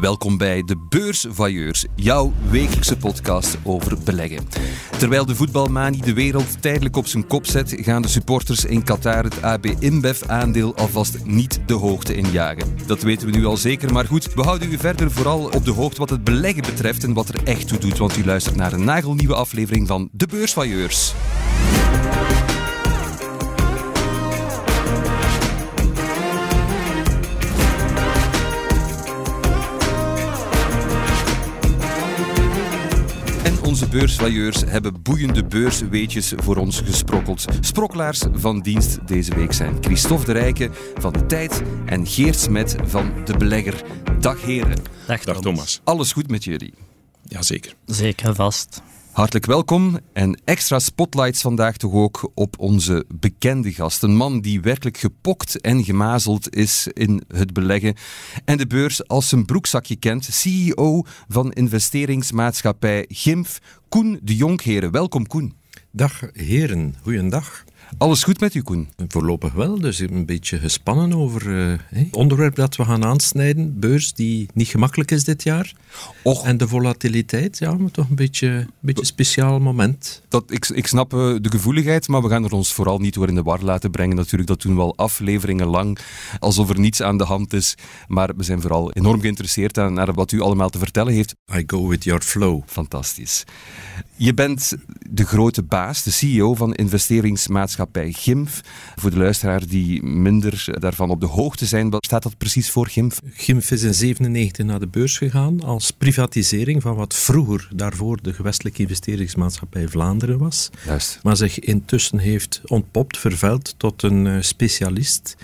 Welkom bij de Beursvailleurs, jouw wekelijkse podcast over beleggen. Terwijl de voetbalmanie de wereld tijdelijk op zijn kop zet, gaan de supporters in Qatar het AB InBev-aandeel alvast niet de hoogte injagen. Dat weten we nu al zeker, maar goed, we houden u verder vooral op de hoogte wat het beleggen betreft en wat er echt toe doet, want u luistert naar een nagelnieuwe aflevering van de Beursvailleurs. Onze beursvailleurs hebben boeiende beursweetjes voor ons gesprokkeld. Sprokkelaars van dienst deze week zijn Christophe de Rijke van de Tijd en Geert Smet van De Belegger. Dag heren. Dag, Dag Thomas. Alles goed met jullie? Jazeker. Zeker vast. Hartelijk welkom en extra spotlights vandaag toch ook op onze bekende gast. Een man die werkelijk gepokt en gemazeld is in het beleggen en de beurs als zijn broekzakje kent. CEO van investeringsmaatschappij GIMF, Koen de Jonkheren. Welkom Koen. Dag heren, goeiedag. Alles goed met u Koen? Voorlopig wel, dus ik ben een beetje gespannen over eh, het onderwerp dat we gaan aansnijden. Beurs die niet gemakkelijk is dit jaar. Och, En de volatiliteit, ja, maar toch een beetje een beetje speciaal moment. dat, ik, ik snap eh, de gevoeligheid, maar we gaan er ons vooral niet door in de war laten brengen. Natuurlijk, dat doen we al afleveringen lang, alsof er niets aan de hand is. Maar we zijn vooral enorm geïnteresseerd aan naar wat u allemaal te vertellen heeft. I go with your flow. Fantastisch. Je bent de grote baas, de CEO van investeringsmaatschappij GIMF. Voor de luisteraar die minder daarvan op de hoogte zijn, wat staat dat precies voor GIMF? Gimf is in 97 naar de beurs gegaan als privatisering van wat vroeger daarvoor de gewestelijke investeringsmaatschappij Vlaanderen was. Juist. maar zich intussen heeft ontpopt, vervuild tot een eh, specialist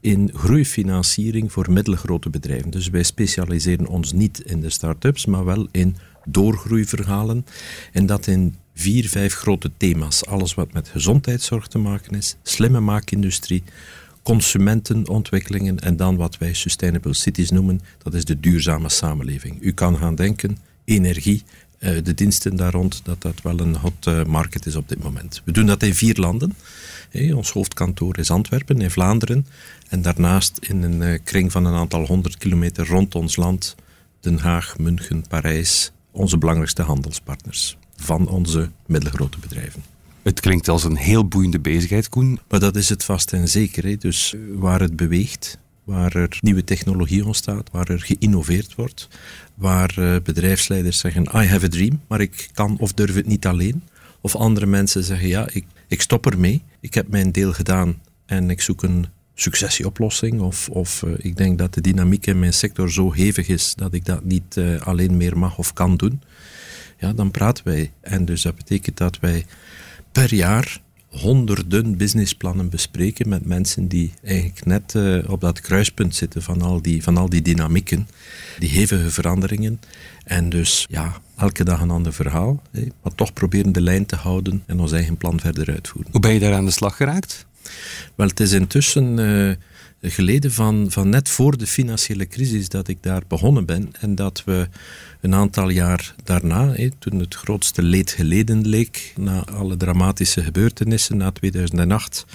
in groeifinanciering voor middelgrote bedrijven. Dus wij specialiseren ons niet in de start-ups, maar wel in doorgroeiverhalen. En dat in vier, vijf grote thema's. Alles wat met gezondheidszorg te maken is, slimme maakindustrie, consumentenontwikkelingen en dan wat wij sustainable cities noemen, dat is de duurzame samenleving. U kan gaan denken, energie, eh, de diensten daar rond, dat dat wel een hot eh, market is op dit moment. We doen dat in vier landen. Ons hoofdkantoor is Antwerpen, in Vlaanderen. En daarnaast in een eh, kring van een aantal honderd kilometer rond ons land, Den Haag, München, Parijs, onze belangrijkste handelspartners van onze middelgrote bedrijven. Het klinkt als een heel boeiende bezigheid, Koen. Maar dat is het vast en zeker. Hè. Dus eh, waar het beweegt, waar er nieuwe technologie ontstaat, waar er geïnnoveerd wordt, waar eh, bedrijfsleiders zeggen, I have a dream, maar ik kan of durf het niet alleen. Of andere mensen zeggen, ja, ik, ik stop ermee, ik heb mijn deel gedaan en ik zoek een successieoplossing. Of, of eh, ik denk dat de dynamiek in mijn sector zo hevig is dat ik dat niet alleen meer mag of kan doen. Ja, dan praten wij. En dus dat betekent dat wij per jaar honderden businessplannen bespreken met mensen die eigenlijk net eh, op dat kruispunt zitten van al, die, van al die dynamieken, die hevige veranderingen. En dus ja, elke dag een ander verhaal, hè, maar toch proberen de lijn te houden en ons eigen plan verder uitvoeren. Hoe ben je daar aan de slag geraakt? Wel, het is intussen eh, geleden van, van net voor de financiële crisis dat ik daar begonnen ben en dat we een aantal jaar daarna, toen het grootste leed geleden leek, na alle dramatische gebeurtenissen na 2008,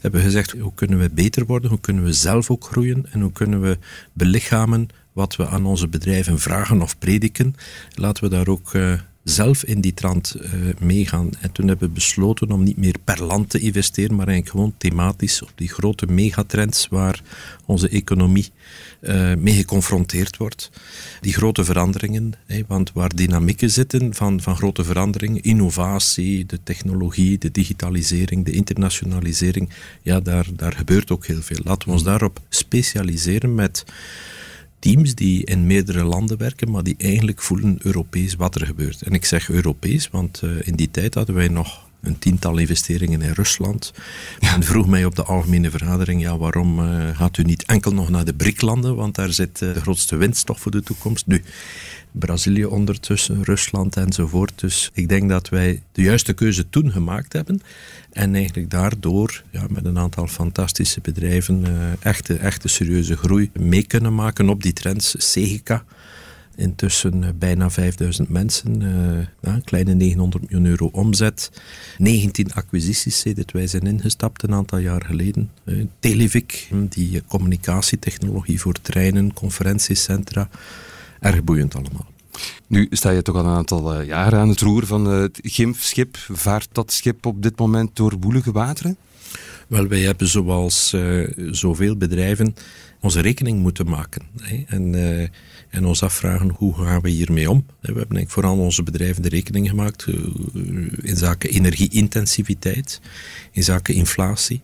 hebben gezegd hoe kunnen we beter worden, hoe kunnen we zelf ook groeien en hoe kunnen we belichamen wat we aan onze bedrijven vragen of prediken. Laten we daar ook eh, zelf in die trant eh, meegaan. En toen hebben we besloten om niet meer per land te investeren, maar eigenlijk gewoon thematisch op die grote megatrends waar onze economie eh, mee geconfronteerd wordt. Die grote veranderingen, want waar dynamieken zitten van, van grote veranderingen, innovatie, de technologie, de digitalisering, de internationalisering, ja, daar, daar gebeurt ook heel veel. Laten we ons daarop specialiseren met teams die in meerdere landen werken, maar die eigenlijk voelen Europees wat er gebeurt. En ik zeg Europees, want eh, in die tijd hadden wij nog een tiental investeringen in Rusland. Men vroeg mij op de algemene vergadering, ja, waarom eh, gaat u niet enkel nog naar de BRIC-landen, want daar zit eh, de grootste winst toch voor de toekomst. Nu, Brazilië ondertussen, Rusland enzovoort. Dus ik denk dat wij de juiste keuze toen gemaakt hebben. En eigenlijk daardoor ja, met een aantal fantastische bedrijven eh, echte, echte serieuze groei mee kunnen maken op die trends. Segica Intussen bijna 5000 mensen, een kleine 900 miljoen euro omzet. 19 acquisities sedert wij zijn ingestapt een aantal jaar geleden. Televic, die communicatietechnologie voor treinen, conferentiecentra. Erg boeiend allemaal. Nu sta je toch al een aantal jaren aan het roer van het GIMF-schip. Vaart dat schip op dit moment door woelige wateren? Wel, wij hebben zoals uh, zoveel bedrijven onze rekening moeten maken. Hè, en, uh, en ons afvragen hoe gaan we hiermee om. We hebben denk vooral onze bedrijven de rekening gemaakt uh, in zaken energieintensiviteit, in zaken inflatie,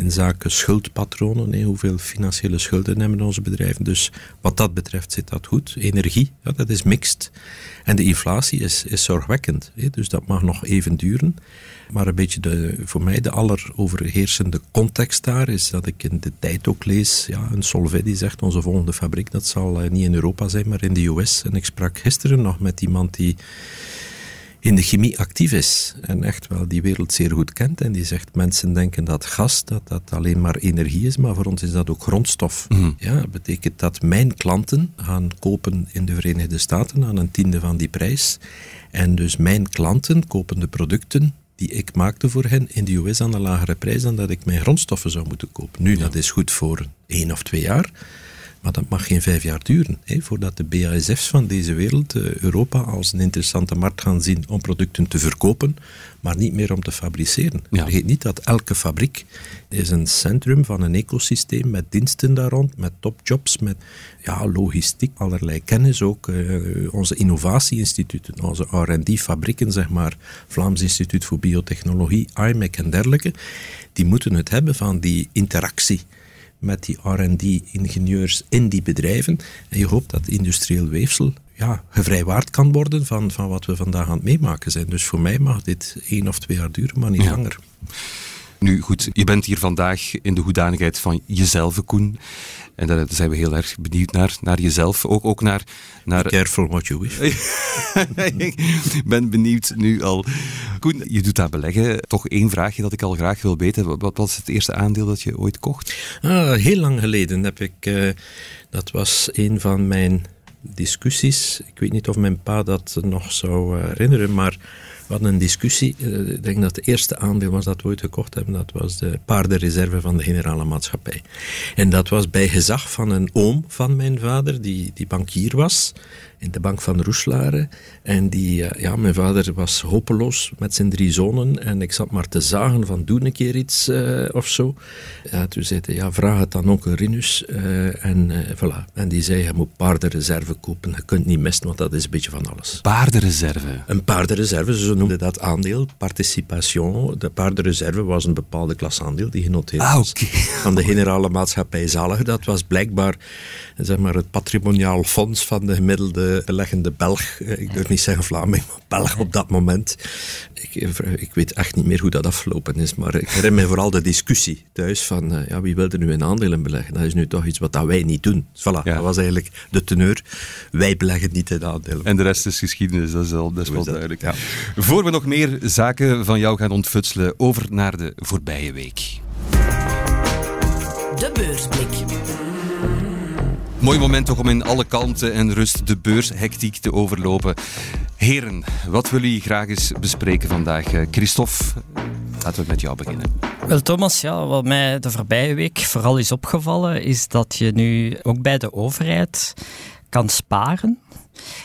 in zaken schuldpatronen. Hoeveel financiële schulden hebben onze bedrijven. Dus wat dat betreft zit dat goed. Energie, dat is mixed. En de inflatie is, is zorgwekkend. Hè, dus dat mag nog even duren. Maar een beetje de, voor mij de alleroverheersende context daar is dat ik in de tijd ook lees, ja, een Solvay die zegt onze volgende fabriek, dat zal eh, niet in Europa zijn, maar in de US. En ik sprak gisteren nog met iemand die in de chemie actief is en echt wel die wereld zeer goed kent. En die zegt, mensen denken dat gas, dat dat alleen maar energie is, maar voor ons is dat ook grondstof. Mm. Ja, dat betekent dat mijn klanten gaan kopen in de Verenigde Staten aan een tiende van die prijs. En dus mijn klanten kopen de producten die ik maakte voor hen in de US aan een lagere prijs dan dat ik mijn grondstoffen zou moeten kopen. Nu, dat is goed voor één of twee jaar. Maar dat mag geen vijf jaar duren, hè, voordat de BASF's van deze wereld uh, Europa als een interessante markt gaan zien om producten te verkopen, maar niet meer om te fabriceren. Ja. Vergeet niet dat elke fabriek is een centrum van een ecosysteem met diensten daar rond, met topjobs, met ja, logistiek, allerlei kennis ook. Uh, onze innovatieinstituten, onze R&D-fabrieken, zeg maar, Vlaams Instituut voor Biotechnologie, IMEC en dergelijke, die moeten het hebben van die interactie met die R&D-ingenieurs in die bedrijven. En je hoopt dat industrieel weefsel ja, gevrijwaard kan worden van, van wat we vandaag aan het meemaken zijn. Dus voor mij mag dit één of twee jaar duren, maar niet langer. Nu goed, je bent hier vandaag in de hoedanigheid van jezelf, Koen. En daar zijn we heel erg benieuwd naar, naar jezelf. Ook, ook naar, naar... Careful what you wish. ik ben benieuwd nu al. Koen, je doet daar beleggen. Toch één vraagje dat ik al graag wil weten. Wat was het eerste aandeel dat je ooit kocht? Ah, heel lang geleden heb ik... Uh, dat was een van mijn discussies. Ik weet niet of mijn pa dat nog zou herinneren, maar hadden een discussie. Eh, ik denk dat het eerste aandeel was dat we ooit gekocht hebben. Dat was de paardenreserve van de generale maatschappij. En dat was bij gezag van een oom van mijn vader, die, die bankier was in de bank van Roeslaren. En die, eh, ja, mijn vader was hopeloos met zijn drie zonen. En ik zat maar te zagen van doe een keer iets uh, of zo. Ja, toen zei hij, ja, vraag het aan onkel Rinus. Uh, en voilà. En die zei, je moet paardenreserve kopen. Je kunt niet missen, want dat is een beetje van alles. Paardenreserve? Een paardenreserve, zo noemden dat aandeel. Participation. De paardenreserve was een bepaalde klasaandeel die genoteerd ah, was. Van de generale maatschappij Zalig. Dat was blijkbaar zeg maar, het patrimoniaal fonds van de gemiddelde beleggende Belg, eh, ik durf niet zeggen Vlaming, maar Belg op dat moment. Ik, eh, ik weet echt niet meer hoe dat afgelopen is, maar ik herinner me vooral de discussie thuis van uh, ja, wie wilde nu in aandelen beleggen? Dat is nu toch iets wat dat wij niet doen. Voilà, dat was eigenlijk de teneur. Wij beleggen niet in aandelen. En de rest is geschiedenis, dat is, al, dat is wel duidelijk. Ja. Voor we nog meer zaken van jou gaan ontfutselen, over naar de voorbije week. De beursblik. Mooi moment toch om in alle kalmte en rust de beurshectiek te overlopen. Heren, wat willen jullie graag eens bespreken vandaag? Eh, Christophe, laten we met jou beginnen. Wel, Thomas, ja, wat mij de voorbije week vooral is opgevallen, is dat je nu ook bij de overheid kan sparen.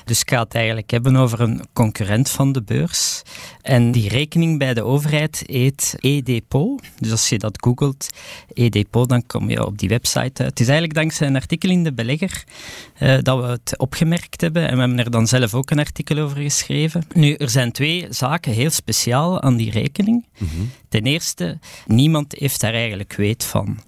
Dus ik ga het eigenlijk hebben over een concurrent van de beurs. En die rekening bij de overheid heet e-depot. Dus als je dat googelt, e-depot, dan kom je op die website uit. Het is eigenlijk dankzij een artikel in de Belegger uh, dat we het opgemerkt hebben. En we hebben er dan zelf ook een artikel over geschreven. Nu, er zijn twee zaken heel speciaal aan die rekening. Mhm. Ten eerste, niemand heeft daar eigenlijk weet van.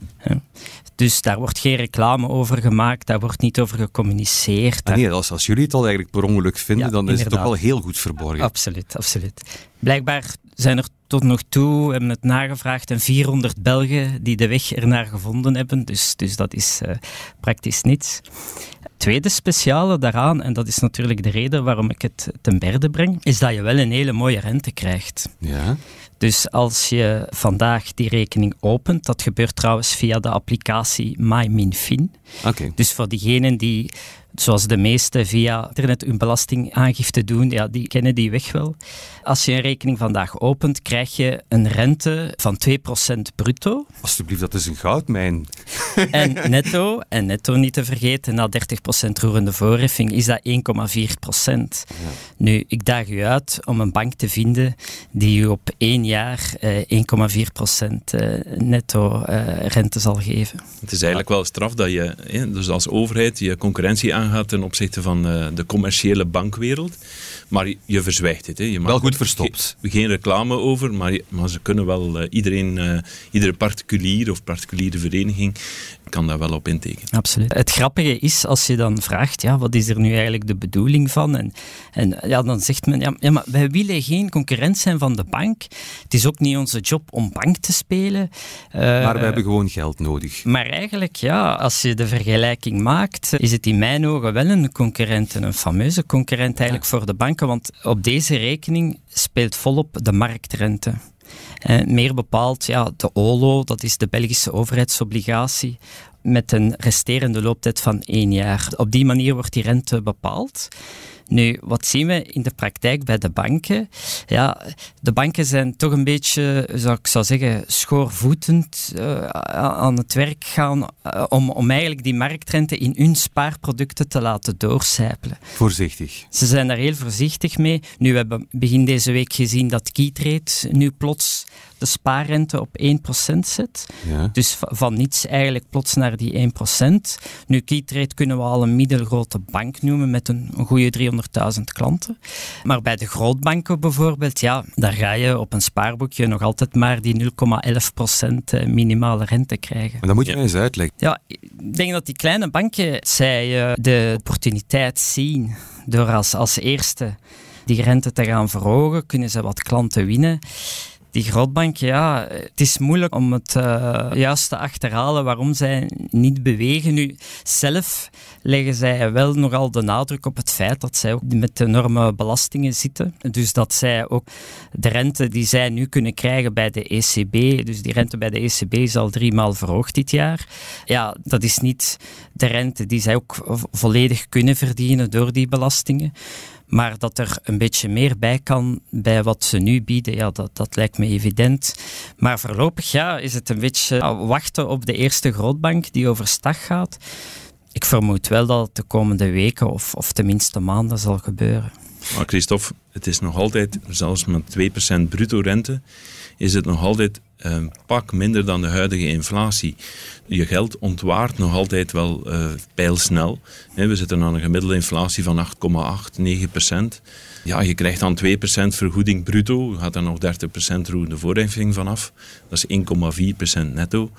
Dus daar wordt geen reclame over gemaakt, daar wordt niet over gecommuniceerd. Ah, nee, als, als jullie het al eigenlijk per ongeluk vinden, dan is het toch wel heel goed verborgen. Absoluut, absoluut. Blijkbaar zijn er tot nog toe, we hebben het nagevraagd, en 400 Belgen die de weg ernaar gevonden hebben. Dus, dus dat is uh, praktisch niets. Tweede speciale daaraan, en dat is natuurlijk de reden waarom ik het ten berde breng, is dat je wel een hele mooie rente krijgt. Ja. Dus als je vandaag die rekening opent, dat gebeurt trouwens via de applicatie MyMinFin. Okay. Dus voor diegenen die zoals de meesten via internet hun belastingaangifte doen, ja, die kennen die weg wel. Als je een rekening vandaag opent, krijg je een rente van 2% bruto. Alsjeblieft, dat is een goudmijn. En netto, en netto niet te vergeten, na 30% roerende voorheffing is dat 1,4%. Ja. Nu, ik daag u uit om een bank te vinden die u op één jaar eh, 1,4% eh, netto eh, rente zal geven. Het is eigenlijk wel straf dat je dus als overheid je concurrentie aangaat ten opzichte van uh, de commerciële bankwereld. Maar je verzwijgt het. Hè. Je mag wel goed verstopt. Geen, geen reclame over, maar, maar ze kunnen wel uh, iedereen, uh, iedere particulier of particuliere vereniging kan daar wel op intekenen. Absoluut. Het grappige is, als je dan vraagt, ja, wat is er nu eigenlijk de bedoeling van? En, en ja, dan zegt men, ja, ja, maar wij willen geen concurrent zijn van de bank. Het is ook niet onze job om bank te spelen. Uh, maar we hebben gewoon geld nodig. Maar eigenlijk, ja, als je de vergelijking maakt, is het in mijn ogen wel een concurrent, een fameuze concurrent eigenlijk ja. voor de banken, want op deze rekening speelt volop de marktrente. Uh, meer bepaald ja, de OLO, dat is de Belgische overheidsobligatie, met een resterende looptijd van één jaar. Op die manier wordt die rente bepaald. Nu, wat zien we in de praktijk bij de banken? Ja, de banken zijn toch een beetje, zou ik zou zeggen, schoorvoetend uh, aan het werk gaan uh, om, om eigenlijk die marktrente in hun spaarproducten te laten doorcijpelen. Voorzichtig. Ze zijn daar heel voorzichtig mee. Nu, we hebben begin deze week gezien dat Keytrade nu plots de spaarrente op 1% zet. Ja. Dus van niets eigenlijk plots naar die 1%. Nu, Keytrade kunnen we al een middelgrote bank noemen met een, een goede 300.000 klanten. Maar bij de grootbanken bijvoorbeeld, ja, daar ga je op een spaarboekje nog altijd maar die 0,11% minimale rente krijgen. Maar dat moet je ja. eens uitleggen. Ja, ik denk dat die kleine banken, zij de opportuniteit zien door als, als eerste die rente te gaan verhogen, kunnen ze wat klanten winnen die grootbanken, ja, het is moeilijk om het uh, juist te achterhalen waarom zij niet bewegen. Nu, zelf leggen zij wel nogal de nadruk op het feit dat zij ook met enorme belastingen zitten. Dus dat zij ook de rente die zij nu kunnen krijgen bij de ECB, dus die rente bij de ECB is al drie maal verhoogd dit jaar. Ja, dat is niet de rente die zij ook volledig kunnen verdienen door die belastingen. Maar dat er een beetje meer bij kan bij wat ze nu bieden, ja, dat, dat lijkt me evident. Maar voorlopig ja, is het een beetje wachten op de eerste grootbank die overstag gaat. Ik vermoed wel dat het de komende weken of, of tenminste maanden zal gebeuren. Maar Christophe, het is nog altijd, zelfs met 2% bruto rente, is het nog altijd een pak minder dan de huidige inflatie. Je geld ontwaart nog altijd wel uh, pijlsnel. We zitten aan een gemiddelde inflatie van 8,8, 9 procent. Ja, je krijgt dan 2% vergoeding bruto, je gaat er nog 30% roerende voorheffing vanaf. Dat is 1,4% netto.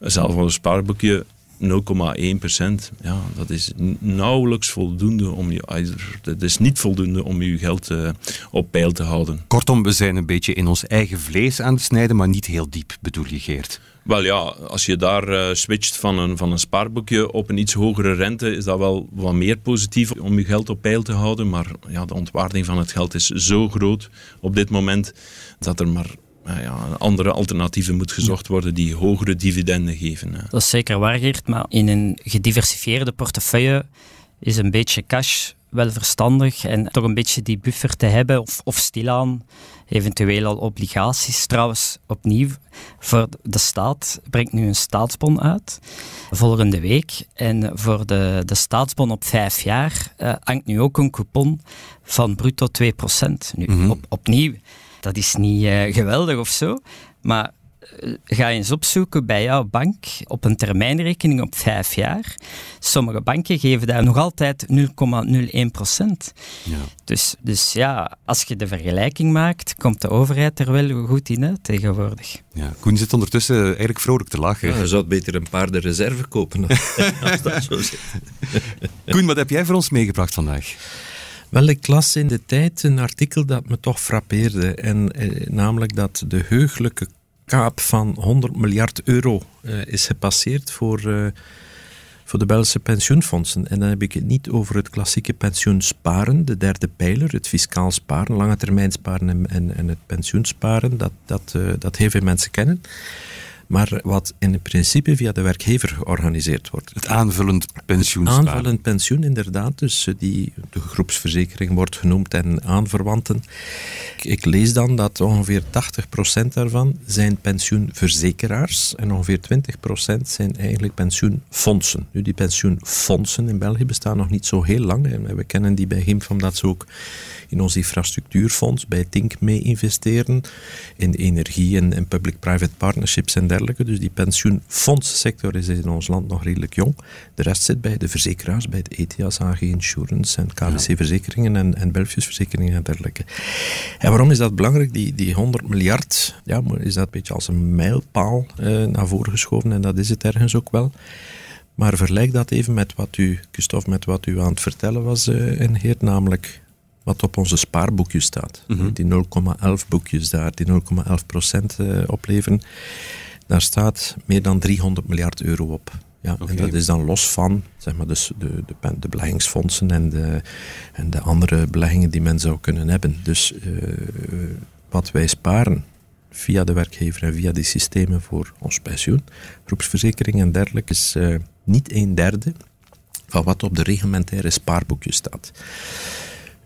Zelfs voor een spaarboekje 0,1 procent. Ja, dat is nauwelijks voldoende om je. Het is niet voldoende om je geld uh, op peil te houden. Kortom, we zijn een beetje in ons eigen vlees aan het snijden, maar niet heel diep, bedoel je, Geert? Wel ja, als je daar uh, switcht van een, van een spaarboekje op een iets hogere rente, is dat wel wat meer positief om je geld op peil te houden. Maar ja, de ontwaarding van het geld is zo groot op dit moment dat er maar nou ja, andere alternatieven moet gezocht worden die hogere dividenden geven. Dat is zeker waar, Geert, maar in een gediversifieerde portefeuille is een beetje cash wel verstandig en toch een beetje die buffer te hebben of, of stilaan eventueel al obligaties. Trouwens, opnieuw, voor de staat brengt nu een staatsbon uit volgende week. En voor de, de staatsbon op vijf jaar uh, hangt nu ook een coupon van bruto 2%. Nu, mm -hmm. op, opnieuw, dat is niet uh, geweldig of zo, maar uh, ga eens opzoeken bij jouw bank op een termijnrekening op vijf jaar. Sommige banken geven daar nog altijd 0,01 procent. Ja. Dus, dus ja, als je de vergelijking maakt, komt de overheid er wel goed in uit tegenwoordig. Ja, Koen zit ondertussen eigenlijk vrolijk te lachen. Ja, je zou beter een paar de reserve kopen als dat zo zit. Koen, wat heb jij voor ons meegebracht vandaag? Wel, ik las in de tijd een artikel dat me toch frappeerde. En, eh, namelijk dat de heugelijke kaap van 100 miljard euro eh, is gepasseerd voor, uh, voor de Belgische pensioenfondsen. En dan heb ik het niet over het klassieke pensioensparen, de derde pijler, het fiscaal sparen, lange termijn sparen en, en, en het pensioensparen, dat, dat, uh, dat heel veel mensen kennen. Maar wat in principe via de werkgever georganiseerd wordt. Het aanvullend pensioen. Aanvullend pensioen, inderdaad. Dus eh, die, de groepsverzekering wordt genoemd en aanverwanten. Ik lees dan dat ongeveer 80% daarvan zijn pensioenverzekeraars en ongeveer 20% zijn eigenlijk pensioenfondsen. Nu, die pensioenfondsen in België bestaan nog niet zo heel lang. En we kennen die bij GIMF omdat ze ook in ons infrastructuurfonds bij Tink mee investeren, in energie en, en public-private partnerships en dergelijke. Dus die pensioenfondssector is in ons land nog redelijk jong. De rest zit bij de verzekeraars, bij het ETIAS, AG Insurance en KBC-verzekeringen en, en Belfius-verzekeringen en dergelijke. En waarom is dat belangrijk? Die, die 100 miljard, ja, is dat een beetje als een mijlpaal eh, naar voren geschoven en dat is het ergens ook wel. Maar vergelijk dat even met wat u, Christophe, met wat u aan het vertellen was, uh, en Heer, namelijk wat op onze spaarboekjes staat. Mhm. Die 0,11 boekjes daar, die 0,11 procent uh, opleveren. Daar staat meer dan 300 miljard euro op. Ja, En dat is dan los van zeg maar, dus de, de, de beleggingsfondsen en de, en de andere beleggingen die men zou kunnen hebben. Dus uh, wat wij sparen via de werkgever en via die systemen voor ons pensioen, groepsverzekering en dergelijke, is uh, niet een derde van wat op de reglementaire spaarboekjes staat.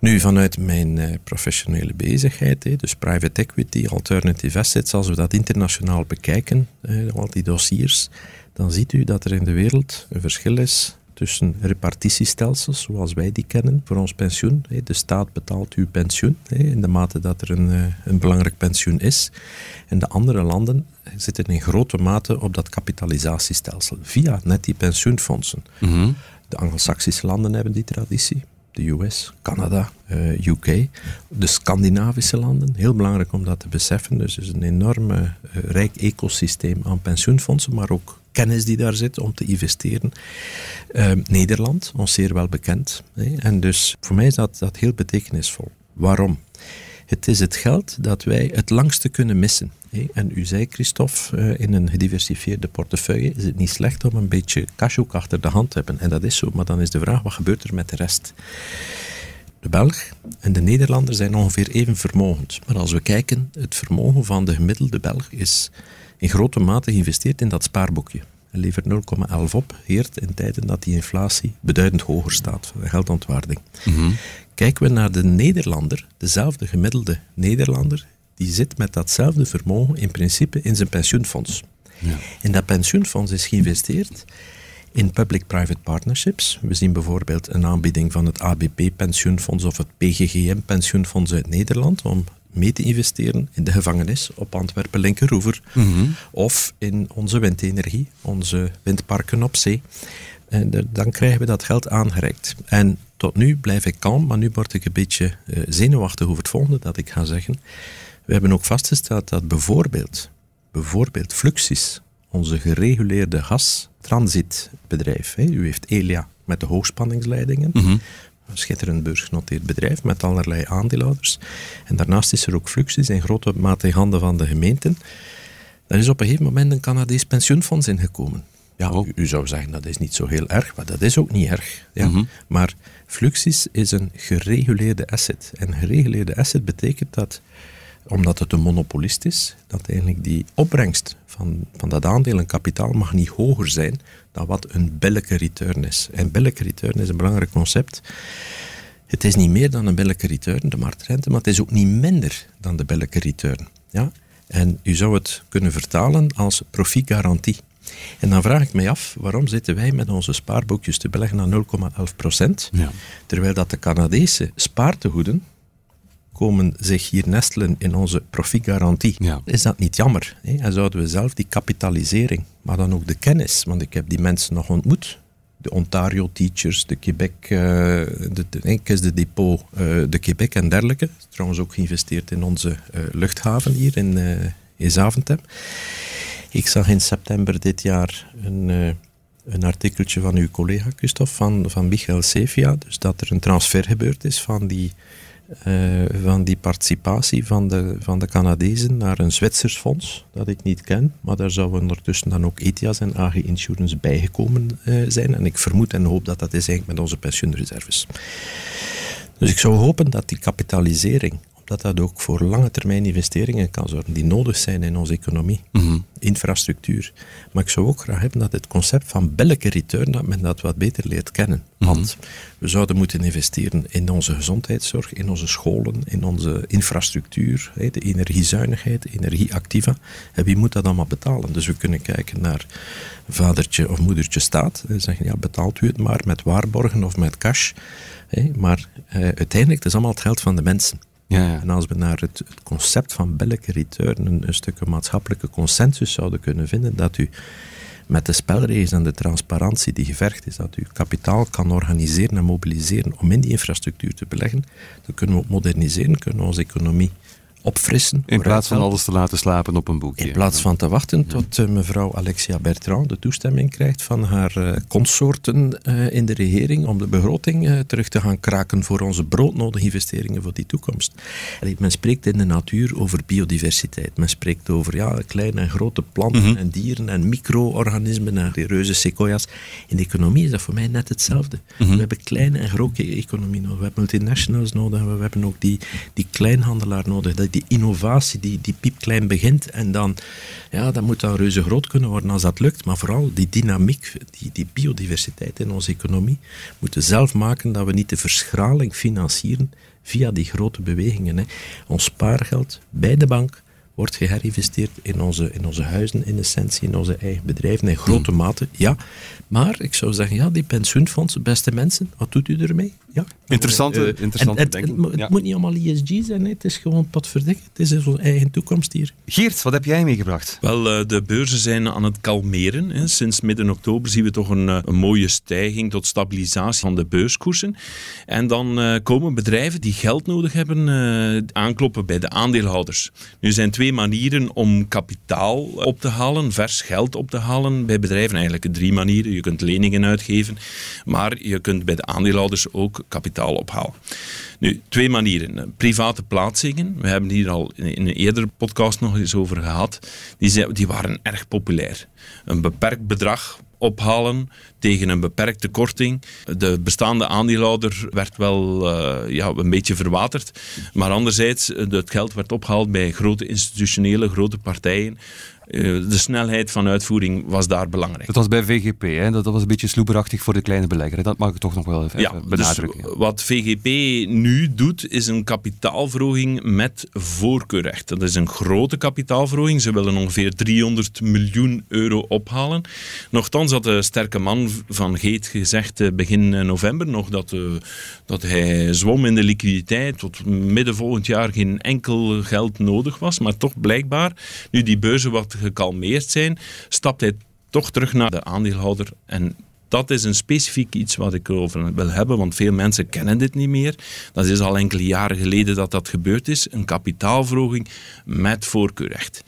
Nu, vanuit mijn uh, professionele bezigheid, dus private equity, alternative assets, als we dat internationaal bekijken, uh, al die dossiers, dan ziet u dat er in de wereld een verschil is tussen repartitiestelsels, zoals wij die kennen, voor ons pensioen. De staat betaalt uw pensioen, in de mate dat er een, eh, een belangrijk pensioen is. En de andere landen zitten in grote mate op dat kapitalisatiestelsel, via net die pensioenfondsen. Mm De Anglo-Saxische landen hebben die traditie de US, Canada, eh, UK, de Scandinavische landen. Heel belangrijk om dat te beseffen. Dus is een enorm uh, rijk ecosysteem aan pensioenfondsen, maar ook kennis die daar zit om te investeren. Uh, Nederland, ons zeer wel bekend. Hè. En dus voor mij is dat, dat heel betekenisvol. Waarom? Het is het geld dat wij het langste kunnen missen. En u zei, Christophe, eh, in een gediversifieerde portefeuille is het niet slecht om een beetje cash ook achter de hand te hebben. En dat is zo, maar dan is de vraag, wat gebeurt er met de rest? De Belg en de Nederlander zijn ongeveer even vermogend. Maar als we kijken, het vermogen van de gemiddelde Belg is in grote mate geïnvesteerd in dat spaarboekje. Levert 0,11 op, heert in tijden dat die inflatie beduidend hoger staat, de geldontwaarding. Mm Kijken we naar de Nederlander, dezelfde gemiddelde Nederlander, die zit met datzelfde vermogen in principe in zijn pensioenfonds. Ja. En dat pensioenfonds is geïnvesteerd in public-private partnerships. We zien bijvoorbeeld een aanbieding van het ABP-pensioenfonds of het PGGM-pensioenfonds uit Nederland om mee te investeren in de gevangenis op Antwerpen-Linkeroever mm of in onze windenergie, onze windparken op zee. En dan krijgen we dat geld aangereikt. En tot nu blijf ik kalm, maar nu word ik een beetje uh, zenuwachtig over het volgende dat ik ga zeggen. We hebben ook vastgesteld dat bijvoorbeeld, bijvoorbeeld Fluxis, onze gereguleerde gastransitbedrijf, hè, u heeft Elia met de hoogspanningsleidingen, mm -hmm. Een schitterend beursgenoteerd bedrijf met allerlei aandeelhouders. En daarnaast is er ook Fluxis in grote mate in handen van de gemeenten. Daar is op een gegeven moment een Canadees pensioenfonds ingekomen. Ja, oh. u, zou zeggen dat is niet zo heel erg, maar dat is ook niet erg. Ja. Mm -hmm. Maar Fluxis is een gereguleerde asset. En gereguleerde asset betekent dat omdat het een monopolist is, dat eigenlijk die opbrengst van, van dat aandeel en kapitaal mag niet hoger zijn dan wat een billijke return is. En billijke return is een belangrijk concept. Het is niet meer dan een billijke return, de marktrente, maar het is ook niet minder dan de billijke return. Ja? En u zou het kunnen vertalen als profietgarantie. En dan vraag ik mij af, waarom zitten wij met onze spaarboekjes te beleggen aan 0,11%, ja. terwijl dat de Canadese spaartegoeden komen zich hier nestelen in onze profietgarantie. Is dat niet jammer? Hè? En zouden we zelf die kapitalisering, maar dan ook de kennis, want ik heb die mensen nog ontmoet, de Ontario Teachers, de Quebec, uh, de, de, de Depot, uh, de Quebec en dergelijke. Trouwens ook geïnvesteerd in onze uh, luchthaven hier in, in Zaventem. Ik zag in september dit jaar een, een artikeltje van uw collega Christophe, van, van Michael Sevia, dus dat er een transfer gebeurd is van die uh, van die participatie van de, van de Canadezen naar een Zwitsers fonds, dat ik niet ken, maar daar zouden ondertussen dan ook ETIAS en AG Insurance bijgekomen uh, zijn. En ik vermoed en hoop dat dat is eigenlijk met onze pensioenreserves. Dus ik zou hopen dat die kapitalisering, dat dat ook voor lange termijn investeringen kan zorgen die nodig zijn in onze economie, Mhm. infrastructuur. Maar ik zou ook graag hebben dat het concept van billijke return, dat men dat wat beter leert kennen. Want we zouden moeten investeren in onze gezondheidszorg, in onze scholen, in onze infrastructuur, de energiezuinigheid, energieactiva. En wie moet dat allemaal betalen? Dus we kunnen kijken naar vadertje of moedertje staat en zeggen, ja, betaalt u het maar met waarborgen of met cash. Maar eh, uiteindelijk, het is allemaal het geld van de mensen. Ja. En als we naar het, concept van billijke return een, een maatschappelijke consensus zouden kunnen vinden, dat u met de spelregels en de transparantie die gevergd is, dat u kapitaal kan organiseren en mobiliseren om in die infrastructuur te beleggen, dan kunnen we moderniseren, kunnen we onze economie opfrissen. In plaats van alles te laten slapen op een boekje. In plaats van te wachten tot eh, mevrouw Alexia Bertrand de toestemming krijgt van haar eh, consorten eh, in de regering om de begroting terug te gaan kraken voor onze broodnodige investeringen voor die toekomst. Allee, men spreekt in de natuur over biodiversiteit. Men spreekt over ja, kleine en grote planten en dieren en micro-organismen en die reuze sequoia's. In de economie is dat voor mij net hetzelfde. We hebben kleine en grote economie nodig. We hebben multinationals nodig we hebben ook die, die kleinhandelaar nodig. Dat die innovatie die, die piepklein begint en dan, ja, dat moet dan reuze groot kunnen worden als dat lukt. Maar vooral die dynamiek, die, die biodiversiteit in onze economie, moeten zelf maken dat we niet de verschraling financieren via die grote bewegingen. Hè. Ons spaargeld bij de bank wordt geherinvesteerd in onze, in onze huizen, in essentie, in onze eigen bedrijven, in grote mate, ja. Maar ik zou zeggen, ja, die pensioenfondsen, beste mensen, wat doet u ermee? Ja. Interessante- Eh, interessante en het, het, het ja. moet niet allemaal ESG zijn, hè. het is gewoon potverdikke, het is onze eigen toekomst hier. Geert, wat heb jij meegebracht? Wel, eh, de beurzen zijn aan het kalmeren. Hè. Sinds midden oktober zien we toch een, eh, een mooie stijging tot stabilisatie van de beurskoersen. En dan eh, komen bedrijven die geld nodig hebben eh, aankloppen bij de aandeelhouders. Nu er zijn twee manieren om kapitaal op te halen, vers geld op te halen bij bedrijven. Eigenlijk drie manieren. Je kunt leningen uitgeven, maar je kunt bij de aandeelhouders ook kapitaal ophalen. Nu, twee manieren. Private plaatsingen. We hebben hier al in een eerdere podcast nog eens over gehad. Die, zijn, die waren erg populair. Een beperkt bedrag ophalen tegen een beperkte korting. De bestaande aandeelhouder werd wel eh, ja, een beetje verwaterd. Maar anderzijds, eh, het geld werd opgehaald bij grote institutionele, grote partijen. Eh, De snelheid van uitvoering was daar belangrijk. Dat was bij VGP, hè? Dat, dat was een beetje sloeberachtig voor de kleine belegger. hè. Dat mag ik toch nog wel even Ja, dus benadrukken. wat VGP nu doet, is een kapitaalverhoging met voorkeurrecht. Dat is een grote kapitaalverhoging. Ze willen ongeveer 300 miljoen euro ophalen. Nochtans had de sterke man van Geet gezegd eh, begin eh, november nog dat, dat hij zwom in de liquiditeit. Tot midden volgend jaar geen enkel geld nodig was. Maar toch blijkbaar, nu die beurzen wat gekalmeerd zijn, stapt hij toch terug naar de aandeelhouder en dat is een specifiek iets wat ik erover wil hebben, want veel mensen kennen dit niet meer. Dat is al enkele jaren geleden dat dat gebeurd is. Een kapitaalverhoging met voorkeurrecht.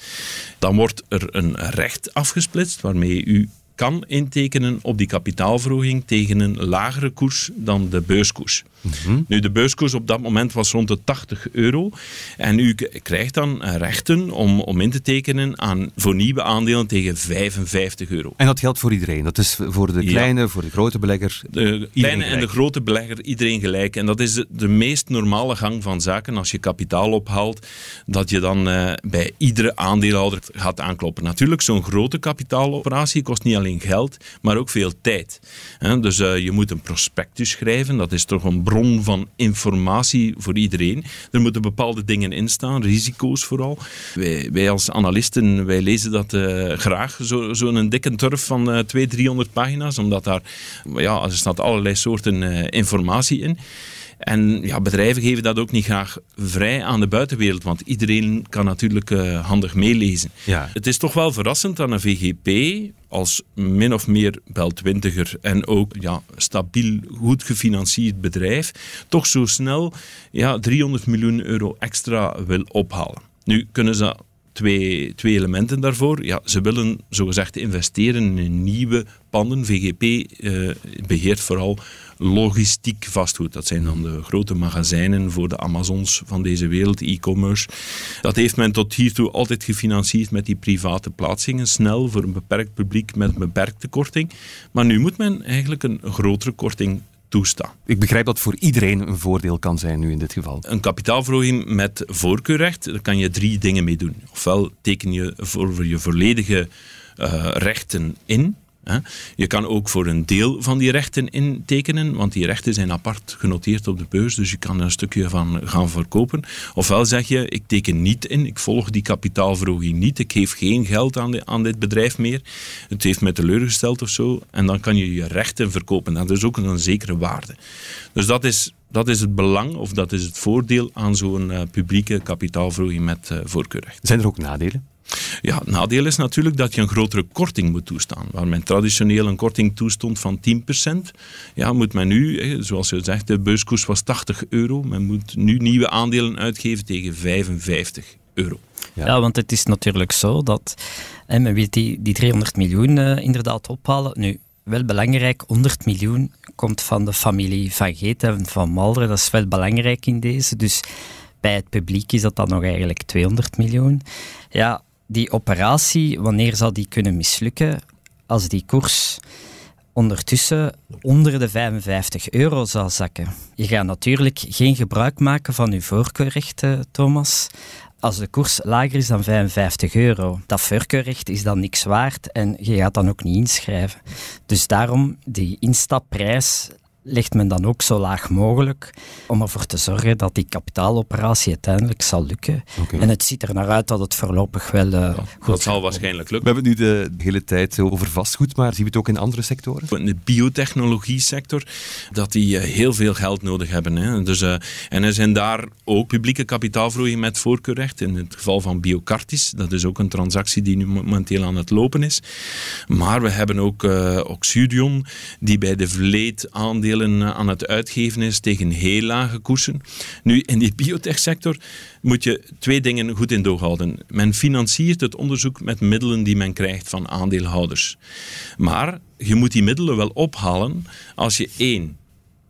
Dan wordt er een recht afgesplitst waarmee u kan intekenen op die kapitaalverhoging tegen een lagere koers dan de beurskoers. Nu, de beurskoers op dat moment was rond de 80 euro. En u krijgt dan rechten om, om in te tekenen aan, voor nieuwe aandelen tegen 55 euro. En dat geldt voor iedereen. Dat is voor de Ja. kleine, voor de grote belegger. De kleine en de grote belegger, iedereen gelijk. En dat is de, de meest normale gang van zaken. Als je kapitaal ophaalt, dat je dan eh, bij iedere aandeelhouder gaat aankloppen. Natuurlijk, zo'n grote kapitaaloperatie kost niet alleen geld, maar ook veel tijd. Dus eh, je moet een prospectus schrijven. Dat is toch een bron van informatie voor iedereen. Er moeten bepaalde dingen in staan, risico's vooral. Wij, wij als analisten, wij lezen dat eh, graag, zo'n zo dikke turf van eh 200, 300 pagina's, omdat daar, ja, er staat allerlei soorten eh, informatie in. En ja, bedrijven geven dat ook niet graag vrij aan de buitenwereld, want iedereen kan natuurlijk eh, handig meelezen. Ja. Het is toch wel verrassend dat een VGP als min of meer beltwintiger en ook ja, stabiel, goed gefinancierd bedrijf toch zo snel ja, 300 miljoen euro extra wil ophalen. Nu kunnen ze twee, twee elementen daarvoor. Ja, ze willen zogezegd investeren in nieuwe panden. VGP eh, beheert vooral logistiek vastgoed. Dat zijn dan de grote magazijnen voor de Amazons van deze wereld, e-commerce. Dat heeft men tot hiertoe altijd gefinancierd met die private plaatsingen, snel voor een beperkt publiek met een beperkte korting. Maar nu moet men eigenlijk een grotere korting toestaan. Ik begrijp dat voor iedereen een voordeel kan zijn nu in dit geval. Een kapitaalverhoging met voorkeurrecht, daar kan je drie dingen mee doen. Ofwel teken je voor je volledige uh, rechten in, je kan ook voor een deel van die rechten intekenen, want die rechten zijn apart genoteerd op de beurs, dus je kan er een stukje van gaan verkopen. Ofwel zeg je, ik teken niet in, ik volg die kapitaalverhoging niet, ik geef geen geld aan, aan dit bedrijf meer, het heeft me teleurgesteld of zo, en dan kan je je rechten verkopen. Dat is ook een zekere waarde. Dus dat is dat is het belang of dat is het voordeel aan zo'n uh, publieke kapitaalverhoging met uh, voorkeurrecht. Zijn er ook nadelen? Ja, het nadeel is natuurlijk dat je een grotere korting moet toestaan. Waar men traditioneel een korting toestond van 10%, ja, moet men nu, zoals je zegt, de beurskoers was 80 euro. Men moet nu nieuwe aandelen uitgeven tegen 55 euro. Ja, want het is natuurlijk zo dat hè, men wil die, die 300 miljoen uh, inderdaad ophalen. Nu, wel belangrijk, 100 miljoen komt van de familie Van Geet en Van Malderen. Dat is wel belangrijk in deze. Dus bij het publiek is dat dan nog eigenlijk 200 miljoen. Ja, die operatie, wanneer zal die kunnen mislukken? Als die koers ondertussen onder de 55 euro zal zakken. Je gaat natuurlijk geen gebruik maken van je voorkeurrechten, Thomas. Als de koers lager is dan 55 euro. Dat voorkeurrecht is dan niks waard en je gaat dan ook niet inschrijven. Dus daarom, die instapprijs legt men dan ook zo laag mogelijk om ervoor te zorgen dat die kapitaaloperatie uiteindelijk zal lukken. En het ziet er naar uit dat het voorlopig wel uh, goed Dat zal waarschijnlijk lukken. We hebben het nu de hele tijd over vastgoed, maar zien we het ook in andere sectoren? In de biotechnologie sector, dat die eh, heel veel geld nodig hebben. Hè. Dus, uh, en er zijn daar ook publieke kapitaalvloeien met voorkeurrecht. In het geval van Biocartis, dat is ook een transactie die nu momenteel aan het lopen is. Maar we hebben ook uh, Oxidion, die bij de Vleet aandeel eh, aan het uitgeven is tegen heel lage koersen. Nu, in die biotechsector moet je twee dingen goed in doog houden. Men financiert het onderzoek met middelen die men krijgt van aandeelhouders. Maar je moet die middelen wel ophalen als je één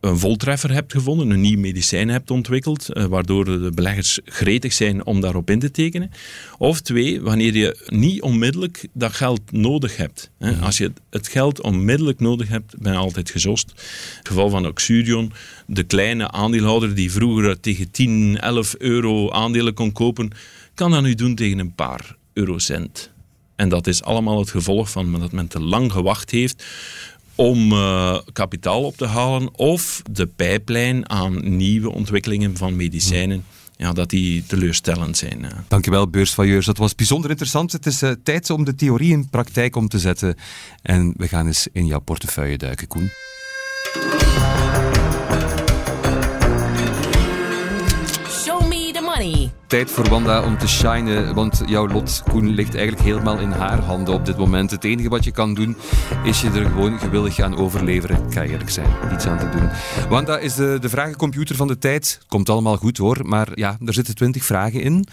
een voltreffer hebt gevonden, een nieuw medicijn hebt ontwikkeld, eh, waardoor de beleggers gretig zijn om daarop in te tekenen. Of twee, wanneer je niet onmiddellijk dat geld nodig hebt. Hè. Als je het geld onmiddellijk nodig hebt, ben je altijd gezost. Het geval van Oxurion, de kleine aandeelhouder die vroeger tegen 10, 11 euro aandelen kon kopen, kan dat nu doen tegen een paar eurocent. En dat is allemaal het gevolg van dat men te lang gewacht heeft om uh, kapitaal op te halen of de pijplijn aan nieuwe ontwikkelingen van medicijnen. Ja, dat die teleurstellend zijn. Uh. Dankjewel, beursvailleurs. Dat was bijzonder interessant. Het is uh, tijd om de theorie in praktijk om te zetten. En we gaan eens in jouw portefeuille duiken, Koen. Tijd voor Wanda om te shinen, want jouw lot, Koen, ligt eigenlijk helemaal in haar handen op dit moment. Het enige wat je kan doen, is je er gewoon gewillig aan overleveren. Kan eerlijk zijn, niets aan te doen. Wanda is de, de vragencomputer van de tijd. Komt allemaal goed hoor, maar ja, er zitten twintig vragen in.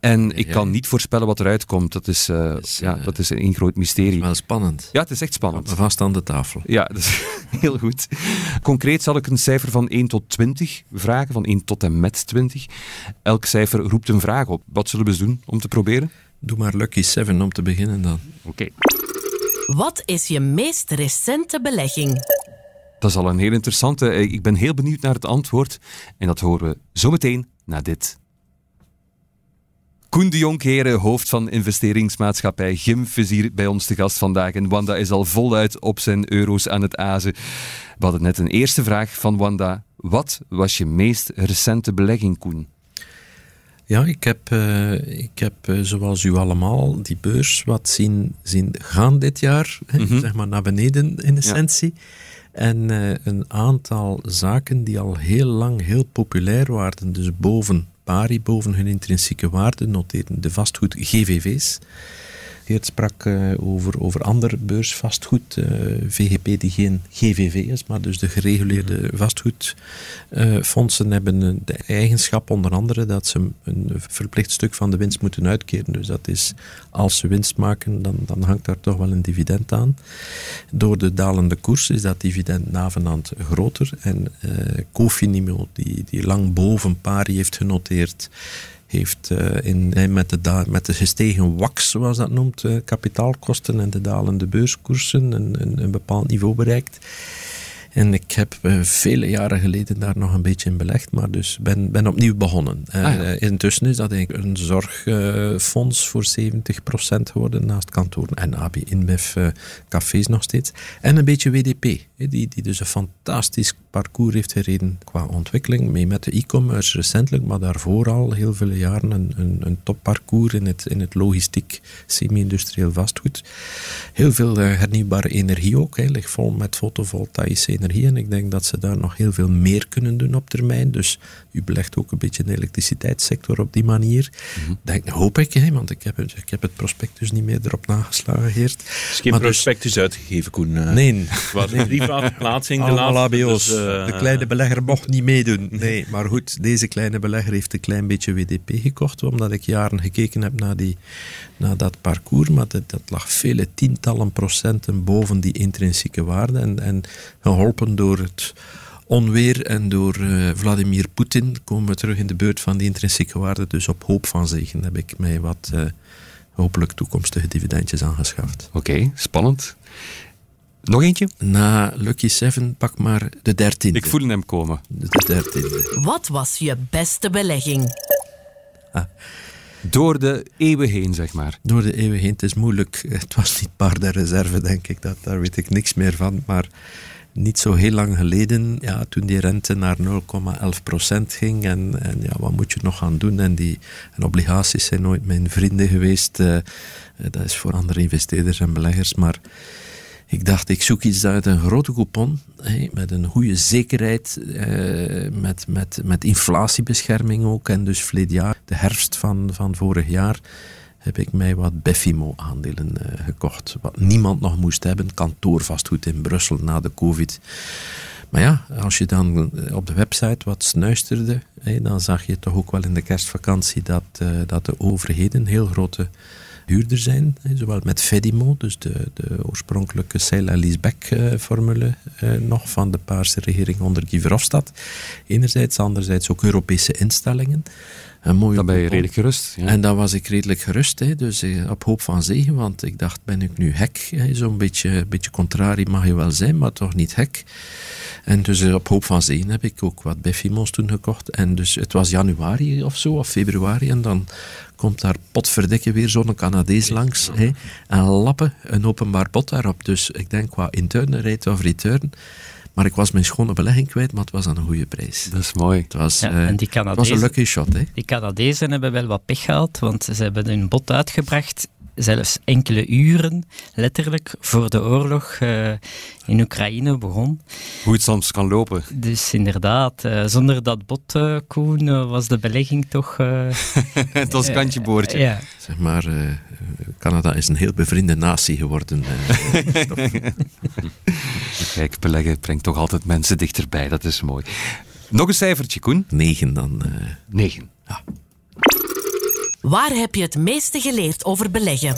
En ik kan niet voorspellen wat eruit komt. Dat is, uh, ja, dat is een groot mysterie. Wel spannend. Ja, het is echt spannend. Vast aan de tafel. Ja, dat is heel goed. Concreet zal ik een cijfer van 1 tot 20 vragen, van 1 tot en met 20. Elk cijfer roept een vraag op. Wat zullen we doen om te proberen? Doe maar Lucky 7 om te beginnen dan. Oké. Wat is je meest recente belegging? Dat is al een heel interessante. Ik ben heel benieuwd naar het antwoord. En dat horen we zometeen na dit. Koen de Jonkheren, hoofd van investeringsmaatschappij GIMF, is hier bij ons te gast vandaag. En Wanda is al voluit op zijn euro's aan het azen. We hadden net een eerste vraag van Wanda. Wat was je meest recente belegging, Koen? Ja, ik heb, uh, ik heb uh, zoals u allemaal die beurs wat zien, zien gaan dit jaar, mm -hmm. zeg maar naar beneden in essentie. Ja. En uh, een aantal zaken die al heel lang heel populair waren, dus boven pari, boven hun intrinsieke waarde, noteerden de vastgoed GVV's. Geert sprak uh, over, over ander beursvastgoed, uh, VGP die geen GVV is, maar dus de gereguleerde mhm. vastgoedfondsen hebben de eigenschap onder andere dat ze een verplicht stuk van de winst moeten uitkeren. Dus dat is, als ze winst maken, dan, dan hangt daar toch wel een dividend aan. Door de dalende koers is dat dividend navenant groter en Cofinimo, die, die lang boven pari heeft genoteerd, heeft uh, in, met, de met de gestegen wax, zoals dat noemt, uh, kapitaalkosten en de dalende beurskoersen een, een, een, bepaald niveau bereikt. En ik heb uh, vele jaren geleden daar nog een beetje in belegd, maar dus ben, ben opnieuw begonnen. Ah, ja. Intussen is dat eigenlijk een zorgfonds voor 70% geworden naast kantoren en AB InBev cafés nog steeds. En een beetje WDP, die, die dus een fantastisch parcours heeft gereden qua ontwikkeling, mee met de e-commerce recentelijk, maar daarvoor al heel veel jaren een, een, een topparcours in het, in het logistiek, semi-industrieel vastgoed. Heel veel hernieuwbare energie ook, hè, ligt vol met fotovoltaïsche energie. En ik denk dat ze daar nog heel veel meer kunnen doen op termijn. Dus u belegt ook een beetje in de elektriciteitssector op die manier. Mm denk, hoop ik, hè, want ik heb, het, ik heb het prospectus niet meer erop nageslagen, Geert. is geen maar dus- prospectus uitgegeven, Koen. Uh, nee. Wat een privaatplaatsing. de ABO's. Dus, uh, de kleine belegger mocht niet meedoen. Nee, maar goed, deze kleine belegger heeft een klein beetje WDP gekocht, omdat ik jaren gekeken heb naar, die, naar dat parcours, maar dat, dat lag vele tientallen procenten boven die intrinsieke waarde. En, en geholpen door het onweer en door uh, Vladimir Poetin komen we terug in de beurt van die intrinsieke waarde. Dus op hoop van zegen heb ik mij wat uh, hopelijk toekomstige dividendjes aangeschaft. Oké, spannend. Nog eentje? Na Lucky Seven pak maar de dertiende. Ik voel hem komen. De dertiende. Wat was je beste belegging? Ah. Door de eeuwen heen, zeg maar. Door de eeuwen heen. Het is moeilijk. Het was niet paar de reserve, denk ik. Dat, daar weet ik niks meer van. Maar niet zo heel lang geleden, ja, toen die rente naar 0,11% ging. En, en ja, wat moet je nog gaan doen? En, die, en obligaties zijn nooit mijn vrienden geweest. Uh, dat is voor andere investeerders en beleggers. Maar ik dacht, ik zoek iets uit een grote coupon, met een goede zekerheid, eh, met, met, met inflatiebescherming ook. En dus verleden jaar, de herfst van, van vorig jaar, heb ik mij wat Beffimo-aandelen uh, gekocht. Wat niemand nog moest hebben, kantoorvastgoed in Brussel na de covid. Maar ja, als je dan eh, op de website wat snuisterde, dan zag je toch ook wel in de kerstvakantie dat, uh, dat de overheden heel grote huurder zijn. Zowel met Fedimo, dus de, de oorspronkelijke sale leaseback formule nog van de Paarse regering onder Guy Verhofstadt. Enerzijds, anderzijds ook Europese instellingen. Een mooie dan ben je redelijk gerust. Ja. En dan was ik redelijk gerust, hè, dus eh, op hoop van zegen, want ik dacht, ben ik nu hek? Zo'n beetje, beetje contrari mag je wel zijn, maar toch niet hek. En dus eh, op hoop van zegen heb ik ook wat Beffimos toen gekocht. En dus het was januari of zo, of februari, en dan komt daar potverdikke weer zo'n Canadees langs. Hè, en lappen een openbaar pot daarop. Dus ik denk qua interne rate of return maar ik was mijn schone belegging kwijt, maar het was aan een goede prijs. Dat is mooi. Het was, ja, en die Canadezen, was een lucky shot. Hè? Die Canadezen hebben wel wat pech gehad, want ze hebben hun bot uitgebracht zelfs enkele uren, letterlijk, voor de oorlog uh, in Oekraïne begon. Hoe het soms kan lopen. Dus inderdaad, uh, zonder dat bot, uh, Koen, was de belegging toch... het was kantje boordje. ja. Zeg maar, Canada is een heel bevriende natie geworden. Kijk, beleggen brengt toch altijd mensen dichterbij, dat is mooi. Nog een cijfertje, Koen. Negen dan. Negen. Ja. Waar heb je het meeste geleerd over beleggen?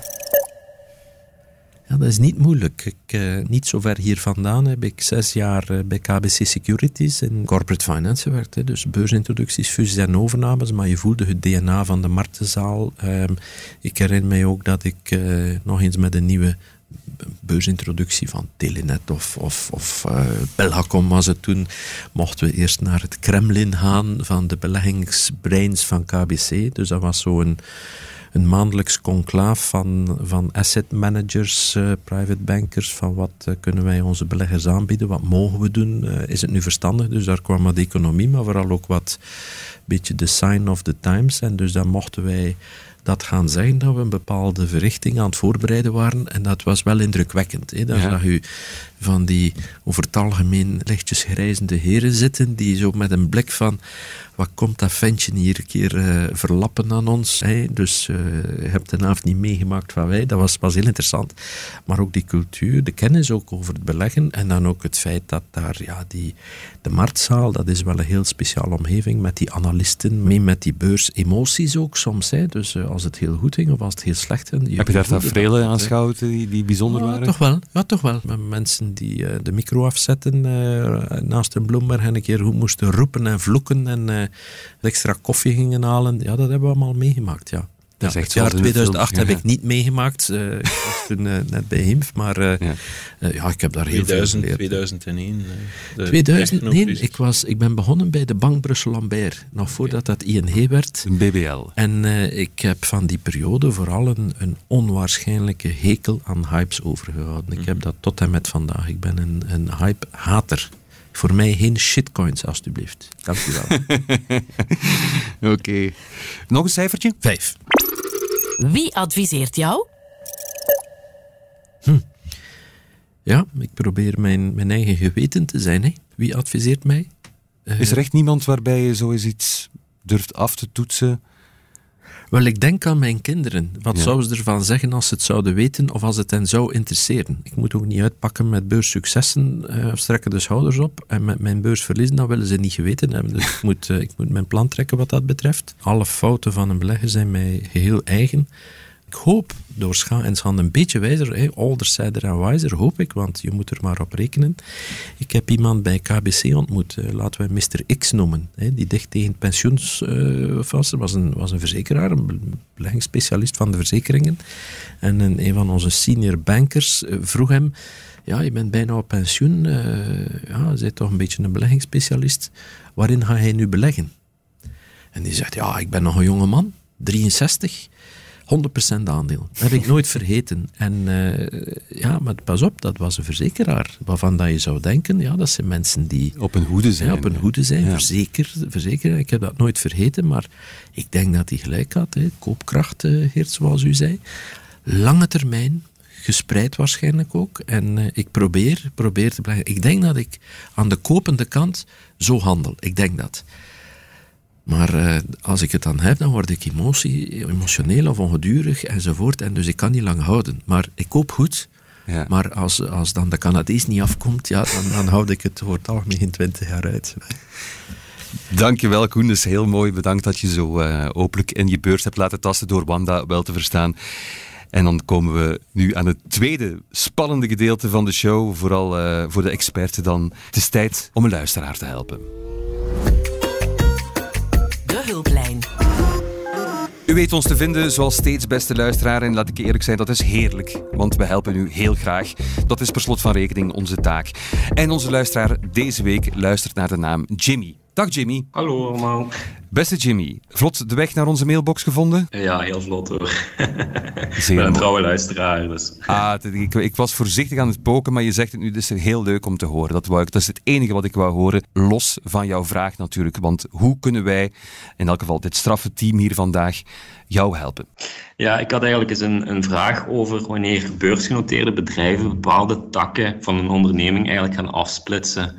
Ja, dat is niet moeilijk. Ik, uh, niet zo ver hier vandaan heb ik zes jaar uh, bij KBC Securities in corporate finance gewerkt. Dus beursintroducties, fusies en overnames. Maar je voelde het DNA van de marktenzaal. Um, ik herinner mij ook dat ik uh, nog eens met een nieuwe beursintroductie van Telenet of, of, of uh, Belgacom was het toen, mochten we eerst naar het Kremlin gaan van de beleggingsbreins van KBC. Dus dat was zo'n een, maandelijks conclaaf van, van asset managers, uh, private bankers, van wat uh, kunnen wij onze beleggers aanbieden, wat mogen we doen, is het nu verstandig? Dus daar kwam wat economie, maar vooral ook wat beetje de sign of the times. En dus daar mochten wij dat gaan zeggen dat we een bepaalde verrichting aan het voorbereiden waren. En dat was wel indrukwekkend. Hè? Dan zag u van die over het algemeen lichtjes grijzende heren zitten, die zo met een blik van wat komt dat ventje hier een keer uh, verlappen aan ons. Hè? Dus uh, je hebt de avond niet meegemaakt van wij. Dat was, was heel interessant. Maar ook die cultuur, de kennis ook over het beleggen. En dan ook het feit dat daar ja, die, de marktzaal, dat is wel een heel speciale omgeving met die analisten, mee met die beurs, emoties ook soms. Hè? Dus uh, als het heel goed ging of als het heel slecht ging. Heb je daar tafereelen aanschouwd die, die bijzonder ja, waren? Toch wel, ja, toch wel. Met die de micro afzetten naast een Bloemberg en een keer moesten roepen en vloeken en extra koffie gingen halen. Ja, dat hebben we allemaal meegemaakt, ja. Dat Ja, het jaar zoals in de 2008 film. heb Ja. ik niet meegemaakt. eh, ik was toen eh, net bij HIMF, maar eh, Ja. ja, ik heb daar heel 2000, veel geleerd. 2001. eh, de 2000, nee, technocrisis. ik, was, ik ben begonnen bij de Bank Brussel-Lambert, nog voordat dat ING werd. Een BBL. En eh, ik heb van die periode vooral een, een onwaarschijnlijke hekel aan hypes overgehouden. Ik heb dat tot en met vandaag. Ik ben een, een hype-hater. Voor mij geen shitcoins, alstublieft. Dank u wel. Oké. Nog een cijfertje? Vijf. Wie adviseert jou? Ja, ik probeer mijn, mijn eigen geweten te zijn. Hè. Wie adviseert mij? Eh, Is er echt niemand waarbij je zo eens iets durft af te toetsen? Wel, ik denk aan mijn kinderen. Wat Ja. zouden ze ervan zeggen als ze het zouden weten of als het hen zou interesseren? Ik moet ook niet uitpakken met beurssuccessen, of strekken de schouders op. En met mijn beursverliezen, dat willen ze niet geweten hebben. Dus ik moet, eh, ik moet mijn plan trekken wat dat betreft. Alle fouten van een belegger zijn mij geheel eigen. Ik hoop door scha en schande een beetje wijzer, hè, older, zijder en wijzer, hoop ik, want je moet er maar op rekenen. Ik heb iemand bij KBC ontmoet, eh, laten we Mr. X noemen, die dicht tegen pensioensvasten was, een, was een verzekeraar, een be- beleggingsspecialist van de verzekeringen. En een, van onze senior bankers eh, vroeg hem, ja, je bent bijna op pensioen, eh, ja, je bent toch een beetje een beleggingsspecialist, waarin ga hij nu beleggen? En die zegt, ja, ik ben nog een jonge man, 63, 100% aandeel. Dat heb ik nooit vergeten. En eh, ja, maar pas op, dat was een verzekeraar, waarvan dat je zou denken, ja, dat zijn mensen die Op een hoede zijn. ja, op een hoede zijn, Ja. verzeker, verzeker. Ik heb dat nooit vergeten, maar ik denk dat hij gelijk had. Hè. Koopkracht, eh, Geert, zoals u zei. Lange termijn, gespreid waarschijnlijk ook. En eh, ik probeer, probeer te blijven. Ik denk dat ik aan de kopende kant zo handel. Ik denk dat. Maar eh, als ik het dan heb, dan word ik emotie, emotioneel of ongedurig enzovoort. En dus ik kan niet lang houden. Maar ik koop goed. Ja. Maar als, als dan de Canadees niet afkomt, ja, dan, dan houd ik het voor het algemeen geen 20 jaar uit. Dankjewel Koen, dat is heel mooi. Bedankt dat je zo eh, openlijk in je beurs hebt laten tasten door Wanda wel te verstaan. En dan komen we nu aan het tweede spannende gedeelte van de show. Vooral eh, voor de experten dan. Het is tijd om een luisteraar te helpen. Hulplijn. U weet ons te vinden zoals steeds beste luisteraar. En laat ik eerlijk zijn, dat is heerlijk. Want we helpen u heel graag. Dat is per slot van rekening onze taak. En onze luisteraar deze week luistert naar de naam Jimmy. Dag Jimmy. Hallo allemaal. Beste Jimmy, vlot de weg naar onze mailbox gevonden? Ja, heel vlot hoor. ik ben een trouwe luisteraar, dus... Ah, ik, ik was voorzichtig aan het poken, maar je zegt het nu, dus is heel leuk om te horen. Dat, wou ik, dat is het enige wat ik wou horen, los van jouw vraag natuurlijk. Want hoe kunnen wij, in elk geval dit straffe team hier vandaag, jou helpen? Ja, ik had eigenlijk eens een, een vraag over wanneer beursgenoteerde bedrijven bepaalde takken van een onderneming eigenlijk gaan afsplitsen.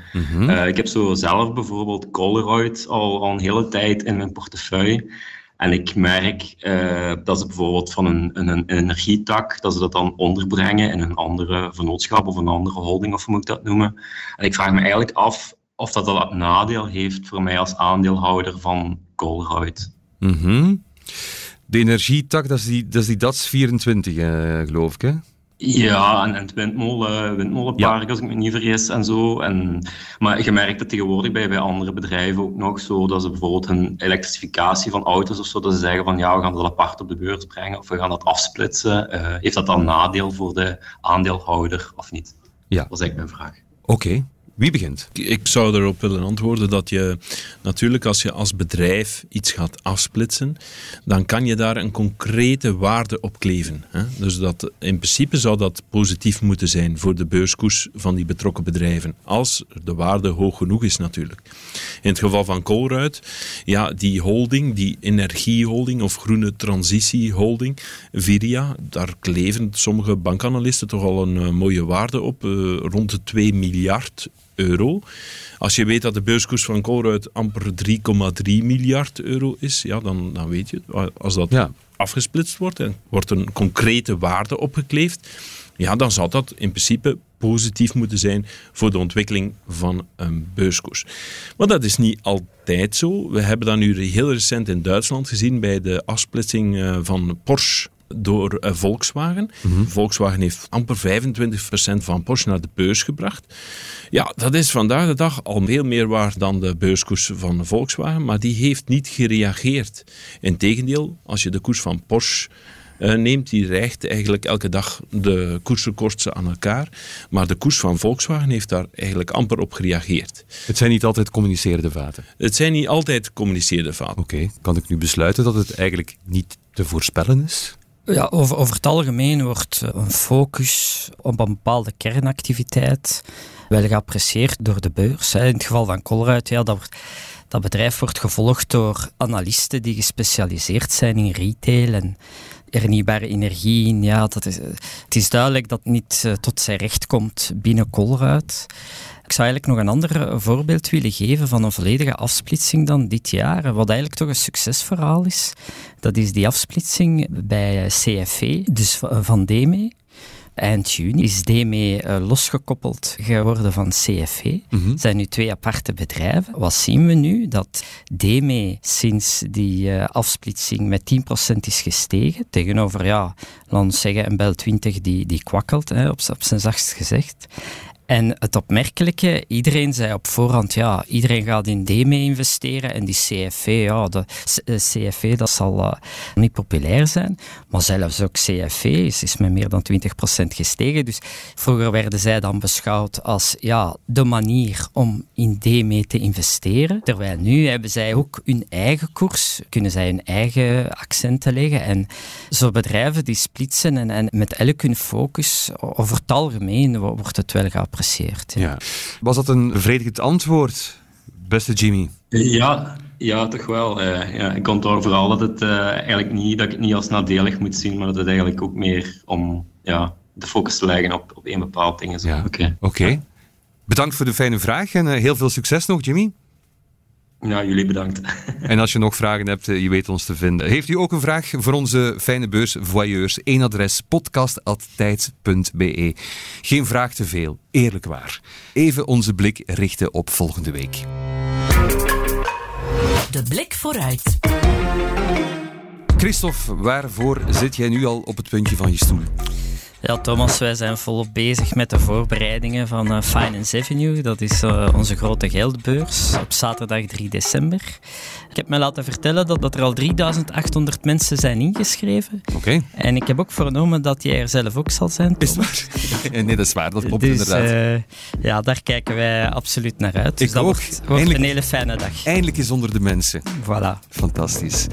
Eh, ik heb zo zelf bijvoorbeeld Colruyt al, al een hele tijd in mijn portefeuille. En ik merk eh, dat ze bijvoorbeeld van een, een, een energietak, dat ze dat dan onderbrengen in een andere vennootschap of een andere holding, of hoe moet ik dat noemen. En ik vraag me eigenlijk af of dat al een nadeel heeft voor mij als aandeelhouder van Colruyt. Mhm. De energietak, dat is die, dat is die DATS 24, eh, geloof ik, hè? Ja, en, en het windmolen, windmolenpark, als ik me niet vergis, en zo. En, maar je merkt het tegenwoordig bij, bij andere bedrijven ook nog zo, dat ze bijvoorbeeld hun elektrificatie van auto's of zo, dat ze zeggen van ja, we gaan dat apart op de beurs brengen, of we gaan dat afsplitsen. Eh, heeft dat dan nadeel voor de aandeelhouder, of niet? Ja. Dat is eigenlijk mijn vraag. Oké, wie begint? Ik zou erop willen antwoorden dat je natuurlijk als je als bedrijf iets gaat afsplitsen, dan kan je daar een concrete waarde op kleven. Hè? Dus dat, in principe zou dat positief moeten zijn voor de beurskoers van die betrokken bedrijven. Als de waarde hoog genoeg is natuurlijk. In het geval van Colruyt, ja, die holding, die energieholding of groene transitieholding, Viria, daar kleven sommige bankanalisten toch al een eh, mooie waarde op, eh, rond de 2 miljard euro. Als je weet dat de beurskoers van Colruyt amper 3,3 miljard euro is, ja, dan, dan weet je, als dat Ja. afgesplitst wordt en wordt een concrete waarde opgekleefd, ja, dan zal dat in principe positief moeten zijn voor de ontwikkeling van een beurskoers. Maar dat is niet altijd zo. We hebben dat nu heel recent in Duitsland gezien bij de afsplitsing eh, van Porsche door uh, Volkswagen. Volkswagen heeft amper 25% van Porsche naar de beurs gebracht. Ja, dat is vandaag de dag al veel meer waard dan de beurskoers van Volkswagen, maar die heeft niet gereageerd. Integendeel, als je de koers van Porsche uh, neemt, die rijgt eigenlijk elke dag de koersrecords aan elkaar. Maar de koers van Volkswagen heeft daar eigenlijk amper op gereageerd. Het zijn niet altijd communicerende vaten? Het zijn niet altijd communicerende vaten. Oké, kan ik nu besluiten dat het eigenlijk niet te voorspellen is? Ja, over, over het algemeen wordt een focus op een bepaalde kernactiviteit wel geapprecieerd door de beurs. In het geval van Colruyt, ja, dat, dat bedrijf wordt gevolgd door analisten die gespecialiseerd zijn in retail en hernieuwbare energie. Ja, dat is, het is duidelijk dat het niet eh, tot zijn recht komt binnen Colruyt. Ik zou eigenlijk nog een ander voorbeeld willen geven van een volledige afsplitsing dan dit jaar, wat eigenlijk toch een succesverhaal is. Dat is die afsplitsing bij CFE, dus van DEME. Eind juni is DME losgekoppeld geworden van CFE. Mhm. Het zijn nu twee aparte bedrijven. Wat zien we nu? Dat DME sinds die afsplitsing met 10% is gestegen. Tegenover, ja, laten we zeggen, een Bel 20 die, die kwakkelt, hè, op, op zijn zachtst gezegd. En het opmerkelijke, iedereen zei op voorhand, ja, iedereen gaat in DME investeren en die CFV, ja, de CFV, dat zal uh, niet populair zijn. Maar zelfs ook CFV is, is met meer dan 20% gestegen. Dus vroeger werden zij dan beschouwd als ja, de manier om in DME te investeren. Terwijl nu hebben zij ook hun eigen koers, kunnen zij hun eigen accenten leggen. En zo bedrijven die splitsen en, en met elk hun focus, over het algemeen wordt het wel geapprecieerd ja. Was dat een bevredigend antwoord, beste Jimmy? Ja, ja toch wel. Uh, ja, ik onthoud vooral dat, het, uh, eigenlijk niet, dat ik het niet als nadelig moet zien, maar dat het eigenlijk ook meer om ja, de focus te leggen op, op één bepaald ding is. Ja. Oké. Bedankt voor de fijne vraag en uh, heel veel succes nog, Jimmy. Ja, jullie bedankt. En als je nog vragen hebt, je weet ons te vinden. Heeft u ook een vraag voor onze fijne beurs voyeurs? Eén adres, podcast.tijds.be. Geen vraag te veel, eerlijk waar. Even onze blik richten op volgende week. De blik vooruit. Christophe, waarvoor zit jij nu al op het puntje van je stoel? Ja, Thomas, wij zijn volop bezig met de voorbereidingen van uh, Finance Avenue. Dat is uh, onze grote geldbeurs op zaterdag 3 december. Ik heb me laten vertellen dat, dat er al 3800 mensen zijn ingeschreven. Oké. En ik heb ook vernomen dat jij er zelf ook zal zijn. Is waar? nee, dat is waar. Dat klopt dus, inderdaad. Uh, ja, daar kijken wij absoluut naar uit. Dus ik dat ook. wordt, wordt een hele fijne dag. Eindelijk is onder de mensen. Voilà. Fantastisch.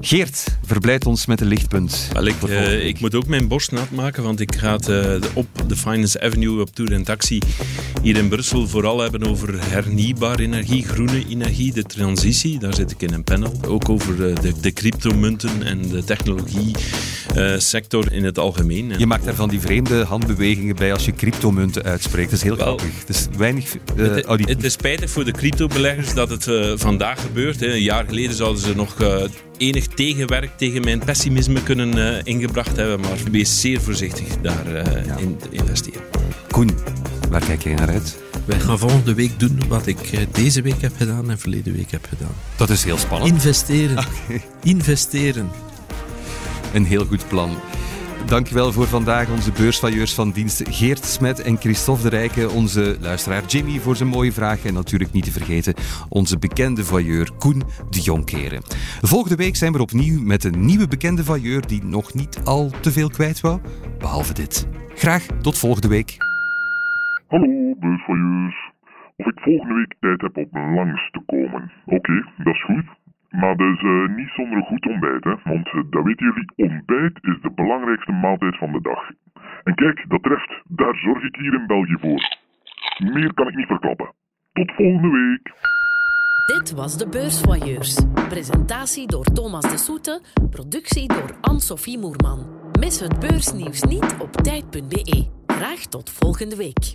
Geert, verblijd ons met een lichtpunt. Wel, ik, uh, ik, moet ook mijn borst nat maken, want ik ga het uh, op de Finance Avenue op Tour en Taxi hier in Brussel vooral hebben over hernieuwbare energie, groene energie, de transitie. Daar zit ik in een panel. Ook over uh, de, de cryptomunten en de technologie sector in het algemeen. Je maakt daar van die vreemde handbewegingen bij als je cryptomunten uitspreekt. Dat is heel grappig. Het is weinig het, het, is spijtig voor de cryptobeleggers dat het vandaag gebeurt. Hè. Een jaar geleden zouden ze nog enig tegenwerk tegen mijn pessimisme kunnen uh, ingebracht hebben. Maar wees zeer voorzichtig daarin uh, ja. in te investeren. Koen, waar kijk jij naar uit? Wij gaan volgende week doen wat ik eh, deze week heb gedaan en verleden week heb gedaan. Dat is heel spannend. Investeren. Okay. Investeren. Een heel goed plan. Dankjewel voor vandaag onze beursvailleurs van dienst Geert Smet en Christophe de Rijke. Onze luisteraar Jimmy voor zijn mooie vragen. En natuurlijk niet te vergeten onze bekende vailleur Koen de Jonkeren. Volgende week zijn we opnieuw met een nieuwe bekende vailleur die nog niet al te veel kwijt wou. Behalve dit. Graag tot volgende week. Hallo beursvailleurs. Of ik volgende week tijd heb om langs te komen. Oké, dat is goed. Maar dus uh, niet zonder een goed ontbijt, hè? want uh, dat weten jullie, ontbijt is de belangrijkste maaltijd van de dag. En kijk, dat treft, daar zorg ik hier in België voor. Meer kan ik niet verklappen. Tot volgende week. Dit was de Beursvoyeurs. Presentatie door Thomas de Soete, productie door Anne-Sophie Moerman. Mis het beursnieuws niet op tijd.be. Graag tot volgende week.